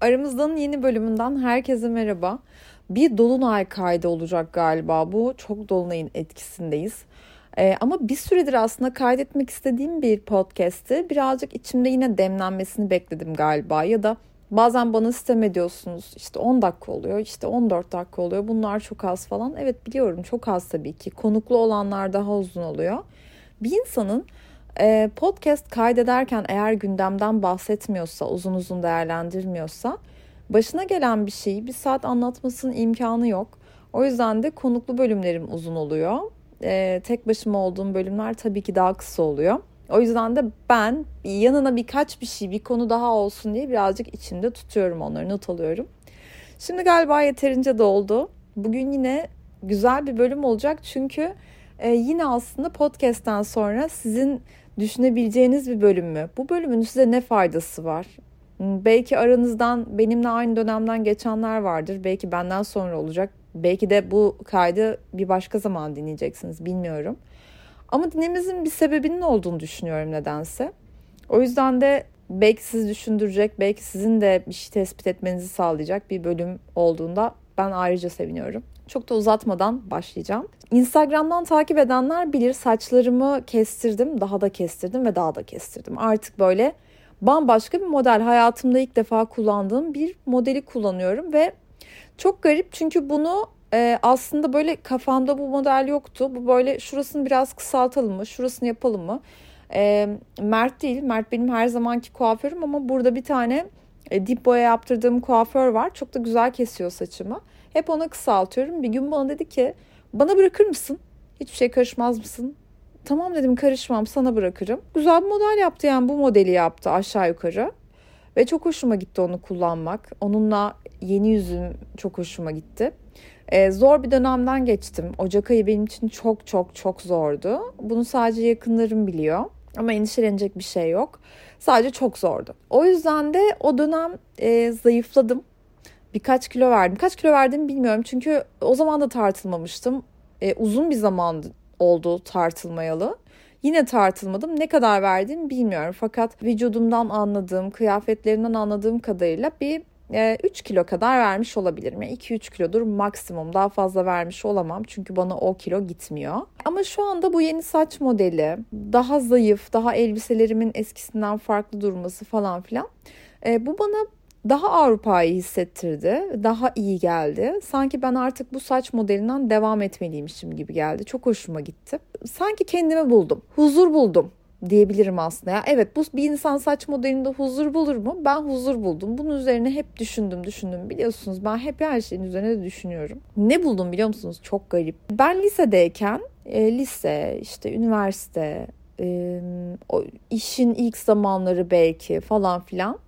Aramızdan yeni bölümünden herkese merhaba. Bir dolunay kaydı olacak galiba bu. Çok dolunayın etkisindeyiz. Ee, ama bir süredir aslında kaydetmek istediğim bir podcast'i birazcık içimde yine demlenmesini bekledim galiba. Ya da bazen bana sistem ediyorsunuz işte 10 dakika oluyor işte 14 dakika oluyor bunlar çok az falan. Evet biliyorum çok az tabii ki konuklu olanlar daha uzun oluyor. Bir insanın e, podcast kaydederken eğer gündemden bahsetmiyorsa, uzun uzun değerlendirmiyorsa başına gelen bir şeyi bir saat anlatmasının imkanı yok. O yüzden de konuklu bölümlerim uzun oluyor. E, tek başıma olduğum bölümler tabii ki daha kısa oluyor. O yüzden de ben yanına birkaç bir şey, bir konu daha olsun diye birazcık içimde tutuyorum onları, not alıyorum. Şimdi galiba yeterince doldu. Bugün yine güzel bir bölüm olacak çünkü e, yine aslında podcast'ten sonra sizin düşünebileceğiniz bir bölüm mü? Bu bölümün size ne faydası var? Hmm, belki aranızdan benimle aynı dönemden geçenler vardır. Belki benden sonra olacak. Belki de bu kaydı bir başka zaman dinleyeceksiniz. Bilmiyorum. Ama dinlememizin bir sebebinin olduğunu düşünüyorum nedense. O yüzden de belki sizi düşündürecek, belki sizin de bir şey tespit etmenizi sağlayacak bir bölüm olduğunda ben ayrıca seviniyorum. Çok da uzatmadan başlayacağım. Instagram'dan takip edenler bilir saçlarımı kestirdim, daha da kestirdim ve daha da kestirdim. Artık böyle bambaşka bir model. Hayatımda ilk defa kullandığım bir modeli kullanıyorum ve çok garip çünkü bunu e, aslında böyle kafamda bu model yoktu. Bu böyle şurasını biraz kısaltalım mı, şurasını yapalım mı? E, Mert değil, Mert benim her zamanki kuaförüm ama burada bir tane e, dip boya yaptırdığım kuaför var. Çok da güzel kesiyor saçımı. Hep ona kısaltıyorum. Bir gün bana dedi ki bana bırakır mısın? Hiçbir şey karışmaz mısın? Tamam dedim karışmam sana bırakırım. Güzel bir model yaptı yani bu modeli yaptı aşağı yukarı. Ve çok hoşuma gitti onu kullanmak. Onunla yeni yüzüm çok hoşuma gitti. Ee, zor bir dönemden geçtim. Ocak ayı benim için çok çok çok zordu. Bunu sadece yakınlarım biliyor. Ama endişelenecek bir şey yok. Sadece çok zordu. O yüzden de o dönem e, zayıfladım birkaç kilo verdim. Kaç kilo verdim bilmiyorum çünkü o zaman da tartılmamıştım. E, uzun bir zaman oldu tartılmayalı. Yine tartılmadım. Ne kadar verdim bilmiyorum. Fakat vücudumdan anladığım, kıyafetlerimden anladığım kadarıyla bir e, 3 kilo kadar vermiş olabilirim. Yani 2-3 kilodur maksimum. Daha fazla vermiş olamam. Çünkü bana o kilo gitmiyor. Ama şu anda bu yeni saç modeli daha zayıf, daha elbiselerimin eskisinden farklı durması falan filan. E, bu bana daha Avrupa'yı hissettirdi. Daha iyi geldi. Sanki ben artık bu saç modelinden devam etmeliymişim gibi geldi. Çok hoşuma gitti. Sanki kendimi buldum. Huzur buldum diyebilirim aslında. Ya evet bu bir insan saç modelinde huzur bulur mu? Ben huzur buldum. Bunun üzerine hep düşündüm, düşündüm. Biliyorsunuz ben hep her şeyin üzerine de düşünüyorum. Ne buldum biliyor musunuz? Çok garip. Ben lisedeyken e, lise, işte üniversite, e, o işin ilk zamanları belki falan filan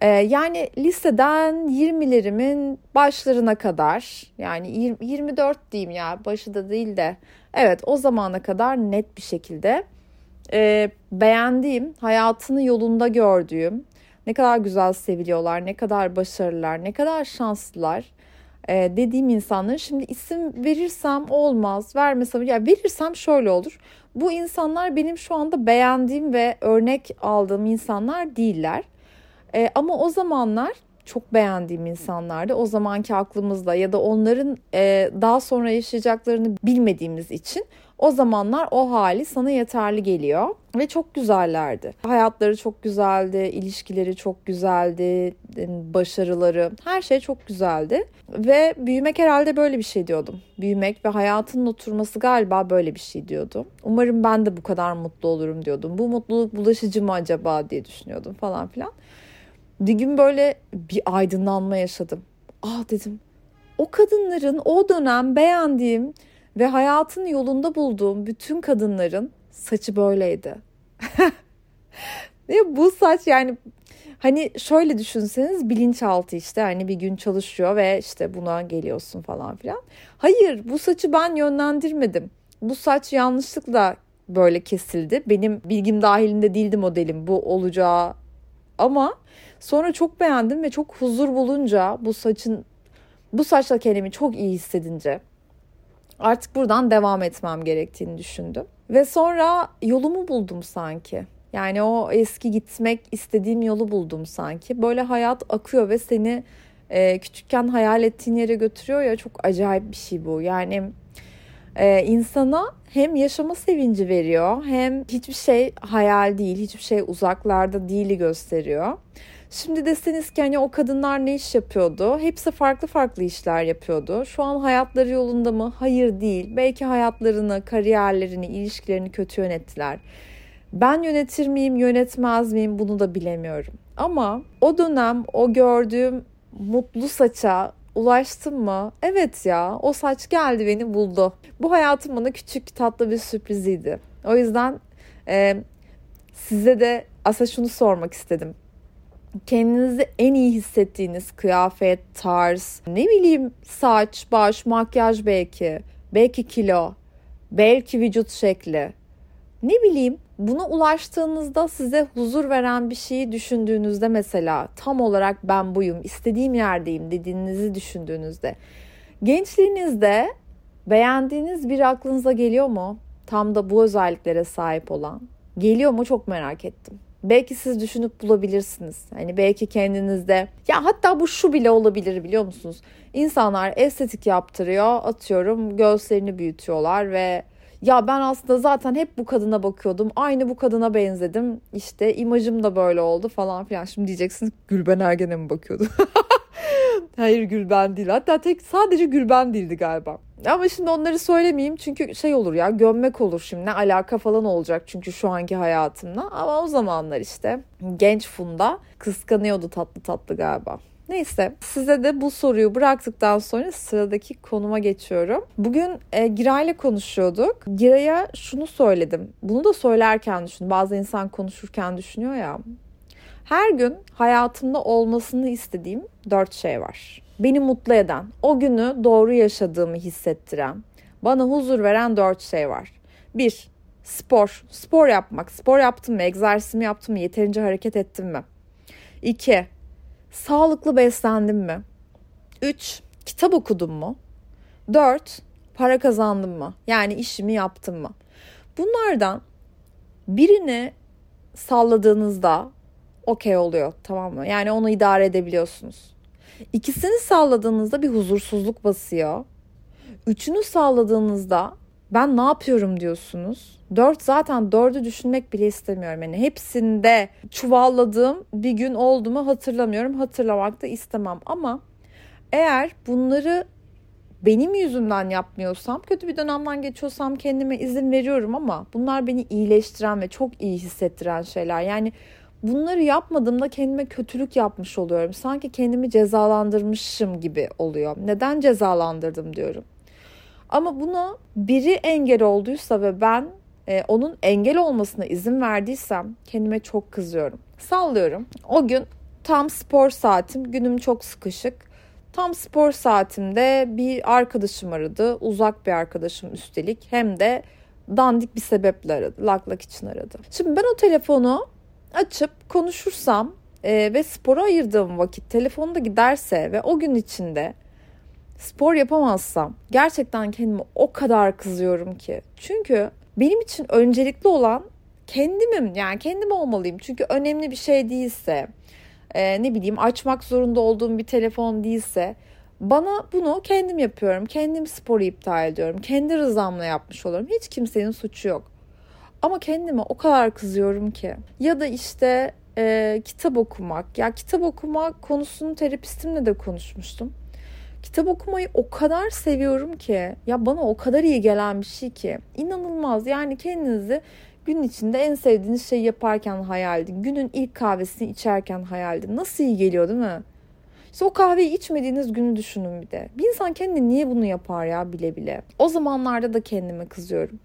ee, yani liseden 20'lerimin başlarına kadar yani 20, 24 diyeyim ya başı da değil de evet o zamana kadar net bir şekilde e, beğendiğim, hayatını yolunda gördüğüm, ne kadar güzel seviliyorlar, ne kadar başarılılar, ne kadar şanslılar e, dediğim insanların şimdi isim verirsem olmaz, vermesem ya verirsem şöyle olur. Bu insanlar benim şu anda beğendiğim ve örnek aldığım insanlar değiller. E, ama o zamanlar çok beğendiğim insanlardı. O zamanki aklımızda ya da onların e, daha sonra yaşayacaklarını bilmediğimiz için o zamanlar o hali sana yeterli geliyor ve çok güzellerdi. Hayatları çok güzeldi, ilişkileri çok güzeldi, başarıları, her şey çok güzeldi. Ve büyümek herhalde böyle bir şey diyordum. Büyümek ve hayatının oturması galiba böyle bir şey diyordum. Umarım ben de bu kadar mutlu olurum diyordum. Bu mutluluk bulaşıcı mı acaba diye düşünüyordum falan filan. Bir gün böyle bir aydınlanma yaşadım. Ah dedim o kadınların o dönem beğendiğim ve hayatın yolunda bulduğum bütün kadınların saçı böyleydi. ne bu saç yani hani şöyle düşünseniz bilinçaltı işte hani bir gün çalışıyor ve işte buna geliyorsun falan filan. Hayır bu saçı ben yönlendirmedim. Bu saç yanlışlıkla böyle kesildi. Benim bilgim dahilinde değildi modelim bu olacağı ama Sonra çok beğendim ve çok huzur bulunca bu saçın bu saçla kendimi çok iyi hissedince artık buradan devam etmem gerektiğini düşündüm. Ve sonra yolumu buldum sanki. Yani o eski gitmek istediğim yolu buldum sanki. Böyle hayat akıyor ve seni e, küçükken hayal ettiğin yere götürüyor ya çok acayip bir şey bu. Yani e, insana hem yaşama sevinci veriyor hem hiçbir şey hayal değil, hiçbir şey uzaklarda değili gösteriyor. Şimdi deseniz ki hani o kadınlar ne iş yapıyordu? Hepsi farklı farklı işler yapıyordu. Şu an hayatları yolunda mı? Hayır değil. Belki hayatlarını, kariyerlerini, ilişkilerini kötü yönettiler. Ben yönetir miyim, yönetmez miyim bunu da bilemiyorum. Ama o dönem o gördüğüm mutlu saça ulaştım mı? Evet ya o saç geldi beni buldu. Bu hayatım bana küçük tatlı bir sürpriziydi. O yüzden e, size de aslında şunu sormak istedim. Kendinizi en iyi hissettiğiniz kıyafet, tarz, ne bileyim saç, baş, makyaj belki, belki kilo, belki vücut şekli. Ne bileyim buna ulaştığınızda size huzur veren bir şeyi düşündüğünüzde mesela tam olarak ben buyum, istediğim yerdeyim dediğinizi düşündüğünüzde gençliğinizde beğendiğiniz bir aklınıza geliyor mu? Tam da bu özelliklere sahip olan. Geliyor mu çok merak ettim. Belki siz düşünüp bulabilirsiniz. Hani belki kendinizde ya hatta bu şu bile olabilir biliyor musunuz? İnsanlar estetik yaptırıyor, atıyorum göğüslerini büyütüyorlar ve ya ben aslında zaten hep bu kadına bakıyordum. Aynı bu kadına benzedim. İşte imajım da böyle oldu falan filan. Şimdi diyeceksiniz Gülben Ergen'e mi bakıyordu? Hayır Gülben değil. Hatta tek sadece Gülben değildi galiba. Ama şimdi onları söylemeyeyim çünkü şey olur ya gömmek olur şimdi. Ne alaka falan olacak çünkü şu anki hayatımla. Ama o zamanlar işte genç Funda kıskanıyordu tatlı tatlı galiba. Neyse size de bu soruyu bıraktıktan sonra sıradaki konuma geçiyorum. Bugün e, Gira ile konuşuyorduk. Gira'ya şunu söyledim. Bunu da söylerken düşün. Bazı insan konuşurken düşünüyor ya. Her gün hayatımda olmasını istediğim dört şey var. Beni mutlu eden, o günü doğru yaşadığımı hissettiren, bana huzur veren dört şey var. Bir, spor. Spor yapmak. Spor yaptım mı? Egzersizimi yaptım mı? Yeterince hareket ettim mi? İki, Sağlıklı beslendim mi? 3. Kitap okudum mu? 4. Para kazandım mı? Yani işimi yaptım mı? Bunlardan birini salladığınızda okey oluyor tamam mı? Yani onu idare edebiliyorsunuz. İkisini salladığınızda bir huzursuzluk basıyor. Üçünü salladığınızda ben ne yapıyorum diyorsunuz. Dört zaten dördü düşünmek bile istemiyorum. Yani hepsinde çuvalladığım bir gün oldu mu hatırlamıyorum. Hatırlamak da istemem ama eğer bunları benim yüzümden yapmıyorsam, kötü bir dönemden geçiyorsam kendime izin veriyorum ama bunlar beni iyileştiren ve çok iyi hissettiren şeyler. Yani bunları yapmadığımda kendime kötülük yapmış oluyorum. Sanki kendimi cezalandırmışım gibi oluyor. Neden cezalandırdım diyorum. Ama buna biri engel olduysa ve ben e, onun engel olmasına izin verdiysem kendime çok kızıyorum. Sallıyorum. O gün tam spor saatim, günüm çok sıkışık. Tam spor saatimde bir arkadaşım aradı. Uzak bir arkadaşım üstelik. Hem de dandik bir sebeple aradı. Lak lak için aradı. Şimdi ben o telefonu açıp konuşursam e, ve spora ayırdığım vakit telefonda giderse ve o gün içinde spor yapamazsam gerçekten kendime o kadar kızıyorum ki. Çünkü benim için öncelikli olan kendimim yani kendim olmalıyım. Çünkü önemli bir şey değilse e, ne bileyim açmak zorunda olduğum bir telefon değilse bana bunu kendim yapıyorum. Kendim sporu iptal ediyorum. Kendi rızamla yapmış olurum. Hiç kimsenin suçu yok. Ama kendime o kadar kızıyorum ki. Ya da işte e, kitap okumak. Ya kitap okumak konusunu terapistimle de konuşmuştum. Kitap okumayı o kadar seviyorum ki ya bana o kadar iyi gelen bir şey ki inanılmaz yani kendinizi gün içinde en sevdiğiniz şeyi yaparken hayal edin. Günün ilk kahvesini içerken hayal edin. Nasıl iyi geliyor değil mi? İşte o kahveyi içmediğiniz günü düşünün bir de. Bir insan kendi niye bunu yapar ya bile bile. O zamanlarda da kendime kızıyorum.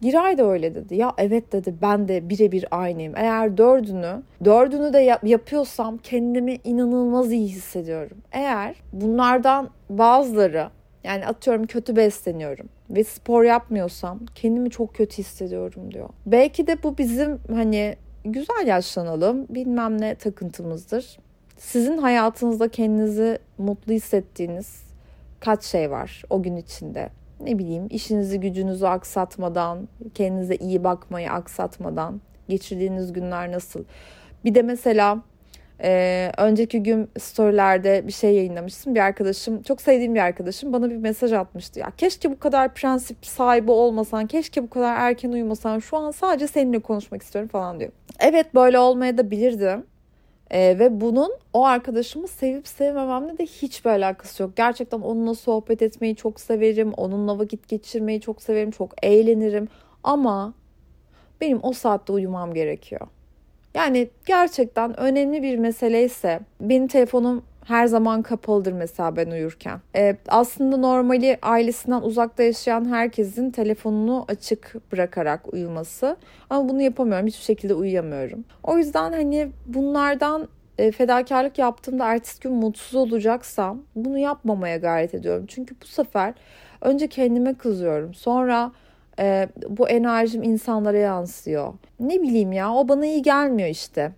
Giray da öyle dedi. Ya evet dedi ben de birebir aynıyım. Eğer dördünü, dördünü de yap- yapıyorsam kendimi inanılmaz iyi hissediyorum. Eğer bunlardan bazıları yani atıyorum kötü besleniyorum ve spor yapmıyorsam kendimi çok kötü hissediyorum diyor. Belki de bu bizim hani güzel yaşlanalım bilmem ne takıntımızdır. Sizin hayatınızda kendinizi mutlu hissettiğiniz kaç şey var o gün içinde? Ne bileyim işinizi gücünüzü aksatmadan, kendinize iyi bakmayı aksatmadan Geçirdiğiniz günler nasıl? Bir de mesela ee, önceki gün storylerde bir şey yayınlamıştım. Bir arkadaşım, çok sevdiğim bir arkadaşım bana bir mesaj atmıştı. Ya keşke bu kadar prensip sahibi olmasan, keşke bu kadar erken uyumasan. Şu an sadece seninle konuşmak istiyorum falan diyor. Evet böyle olmaya da bilirdim. Ee, ve bunun o arkadaşımı sevip sevmememle de hiçbir alakası yok. Gerçekten onunla sohbet etmeyi çok severim. Onunla vakit geçirmeyi çok severim. Çok eğlenirim. Ama benim o saatte uyumam gerekiyor. Yani gerçekten önemli bir mesele ise benim telefonum her zaman kapalıdır mesela ben uyurken. Ee, aslında normali ailesinden uzakta yaşayan herkesin telefonunu açık bırakarak uyuması. Ama bunu yapamıyorum. Hiçbir şekilde uyuyamıyorum. O yüzden hani bunlardan e, fedakarlık yaptığımda ertesi gün mutsuz olacaksam bunu yapmamaya gayret ediyorum. Çünkü bu sefer önce kendime kızıyorum. Sonra e, bu enerjim insanlara yansıyor. Ne bileyim ya o bana iyi gelmiyor işte.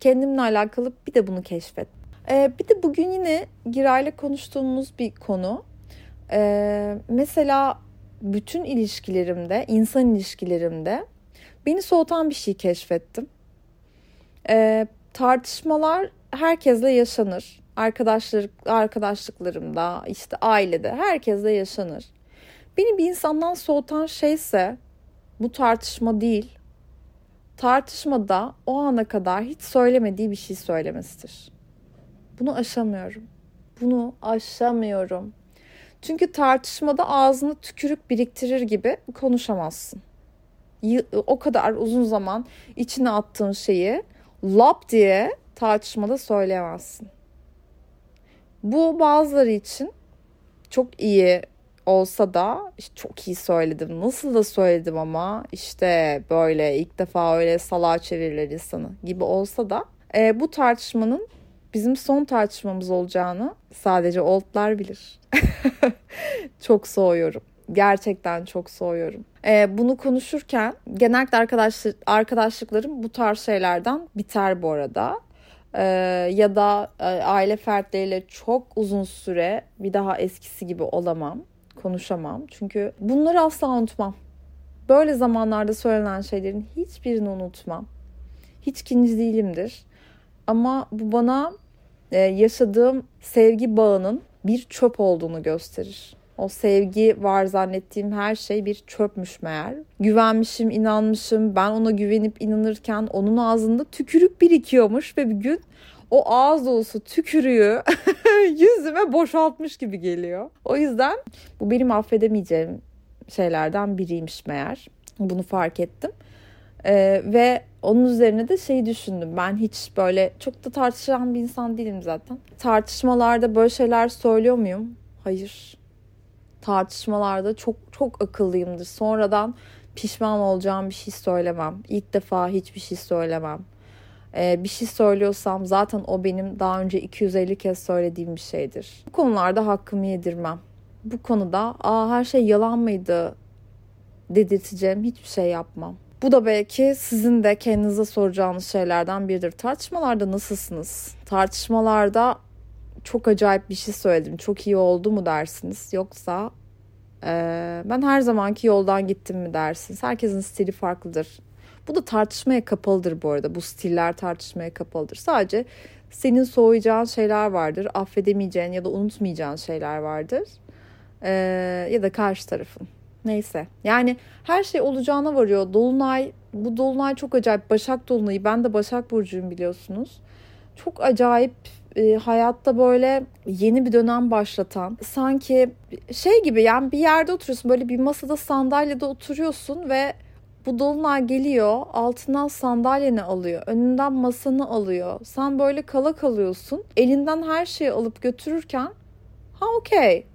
Kendimle alakalı bir de bunu keşfet. E, bir de bugün yine Giray'la konuştuğumuz bir konu. E, mesela bütün ilişkilerimde, insan ilişkilerimde beni soğutan bir şey keşfettim. E, tartışmalar herkesle yaşanır. Arkadaşlık, arkadaşlıklarımda, işte ailede herkesle yaşanır. Beni bir insandan soğutan şeyse bu tartışma değil. Tartışmada o ana kadar hiç söylemediği bir şey söylemesidir. Bunu aşamıyorum. Bunu aşamıyorum. Çünkü tartışmada ağzını tükürük biriktirir gibi konuşamazsın. O kadar uzun zaman içine attığın şeyi lap diye tartışmada söyleyemezsin. Bu bazıları için çok iyi olsa da işte çok iyi söyledim. Nasıl da söyledim ama işte böyle ilk defa öyle salağa çevirirler insanı gibi olsa da e, bu tartışmanın bizim son tartışmamız olacağını sadece oldlar bilir. çok soğuyorum. Gerçekten çok soğuyorum. Ee, bunu konuşurken genellikle arkadaşlık, arkadaşlıklarım bu tarz şeylerden biter bu arada. Ee, ya da e, aile fertleriyle çok uzun süre bir daha eskisi gibi olamam konuşamam. Çünkü bunları asla unutmam. Böyle zamanlarda söylenen şeylerin hiçbirini unutmam. Hiç kinci değilimdir. Ama bu bana e, yaşadığım sevgi bağının bir çöp olduğunu gösterir. O sevgi var zannettiğim her şey bir çöpmüş meğer. Güvenmişim, inanmışım. Ben ona güvenip inanırken onun ağzında tükürük birikiyormuş ve bir gün o ağız dolusu tükürüğü yüzüme boşaltmış gibi geliyor. O yüzden bu benim affedemeyeceğim şeylerden biriymiş meğer. Bunu fark ettim. Ee, ve onun üzerine de şeyi düşündüm. Ben hiç böyle çok da tartışan bir insan değilim zaten. Tartışmalarda böyle şeyler söylüyor muyum? Hayır. Tartışmalarda çok çok akıllıyımdır. Sonradan pişman olacağım bir şey söylemem. İlk defa hiçbir şey söylemem e, bir şey söylüyorsam zaten o benim daha önce 250 kez söylediğim bir şeydir. Bu konularda hakkımı yedirmem. Bu konuda aa her şey yalan mıydı dedirteceğim hiçbir şey yapmam. Bu da belki sizin de kendinize soracağınız şeylerden biridir. Tartışmalarda nasılsınız? Tartışmalarda çok acayip bir şey söyledim. Çok iyi oldu mu dersiniz? Yoksa e, ben her zamanki yoldan gittim mi dersiniz? Herkesin stili farklıdır. Bu da tartışmaya kapalıdır bu arada. Bu stiller tartışmaya kapalıdır. Sadece senin soğuyacağın şeyler vardır. Affedemeyeceğin ya da unutmayacağın şeyler vardır. Ee, ya da karşı tarafın. Neyse. Yani her şey olacağına varıyor. Dolunay, bu dolunay çok acayip. Başak Dolunay'ı. Ben de Başak Burcu'yum biliyorsunuz. Çok acayip e, hayatta böyle yeni bir dönem başlatan sanki şey gibi yani bir yerde oturuyorsun böyle bir masada sandalyede oturuyorsun ve bu dolunay geliyor, altından sandalyeni alıyor, önünden masanı alıyor. Sen böyle kala kalıyorsun. Elinden her şeyi alıp götürürken ha okey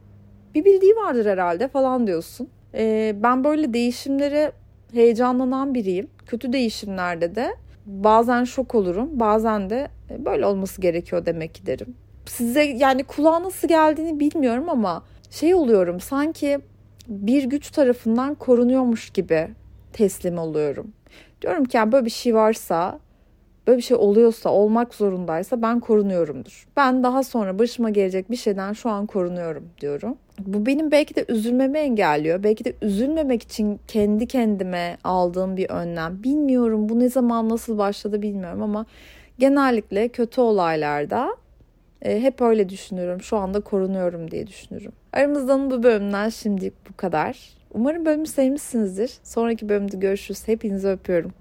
bir bildiği vardır herhalde falan diyorsun. Ee, ben böyle değişimlere heyecanlanan biriyim. Kötü değişimlerde de bazen şok olurum. Bazen de e, böyle olması gerekiyor demek ki derim. Size yani kulağa nasıl geldiğini bilmiyorum ama şey oluyorum sanki bir güç tarafından korunuyormuş gibi teslim oluyorum. Diyorum ki yani böyle bir şey varsa böyle bir şey oluyorsa, olmak zorundaysa ben korunuyorumdur. Ben daha sonra başıma gelecek bir şeyden şu an korunuyorum diyorum. Bu benim belki de üzülmemi engelliyor. Belki de üzülmemek için kendi kendime aldığım bir önlem. Bilmiyorum bu ne zaman nasıl başladı bilmiyorum ama genellikle kötü olaylarda e, hep öyle düşünüyorum. Şu anda korunuyorum diye düşünüyorum. Aramızdan bu bölümden şimdilik bu kadar. Umarım bölümü sevmişsinizdir. Sonraki bölümde görüşürüz. Hepinizi öpüyorum.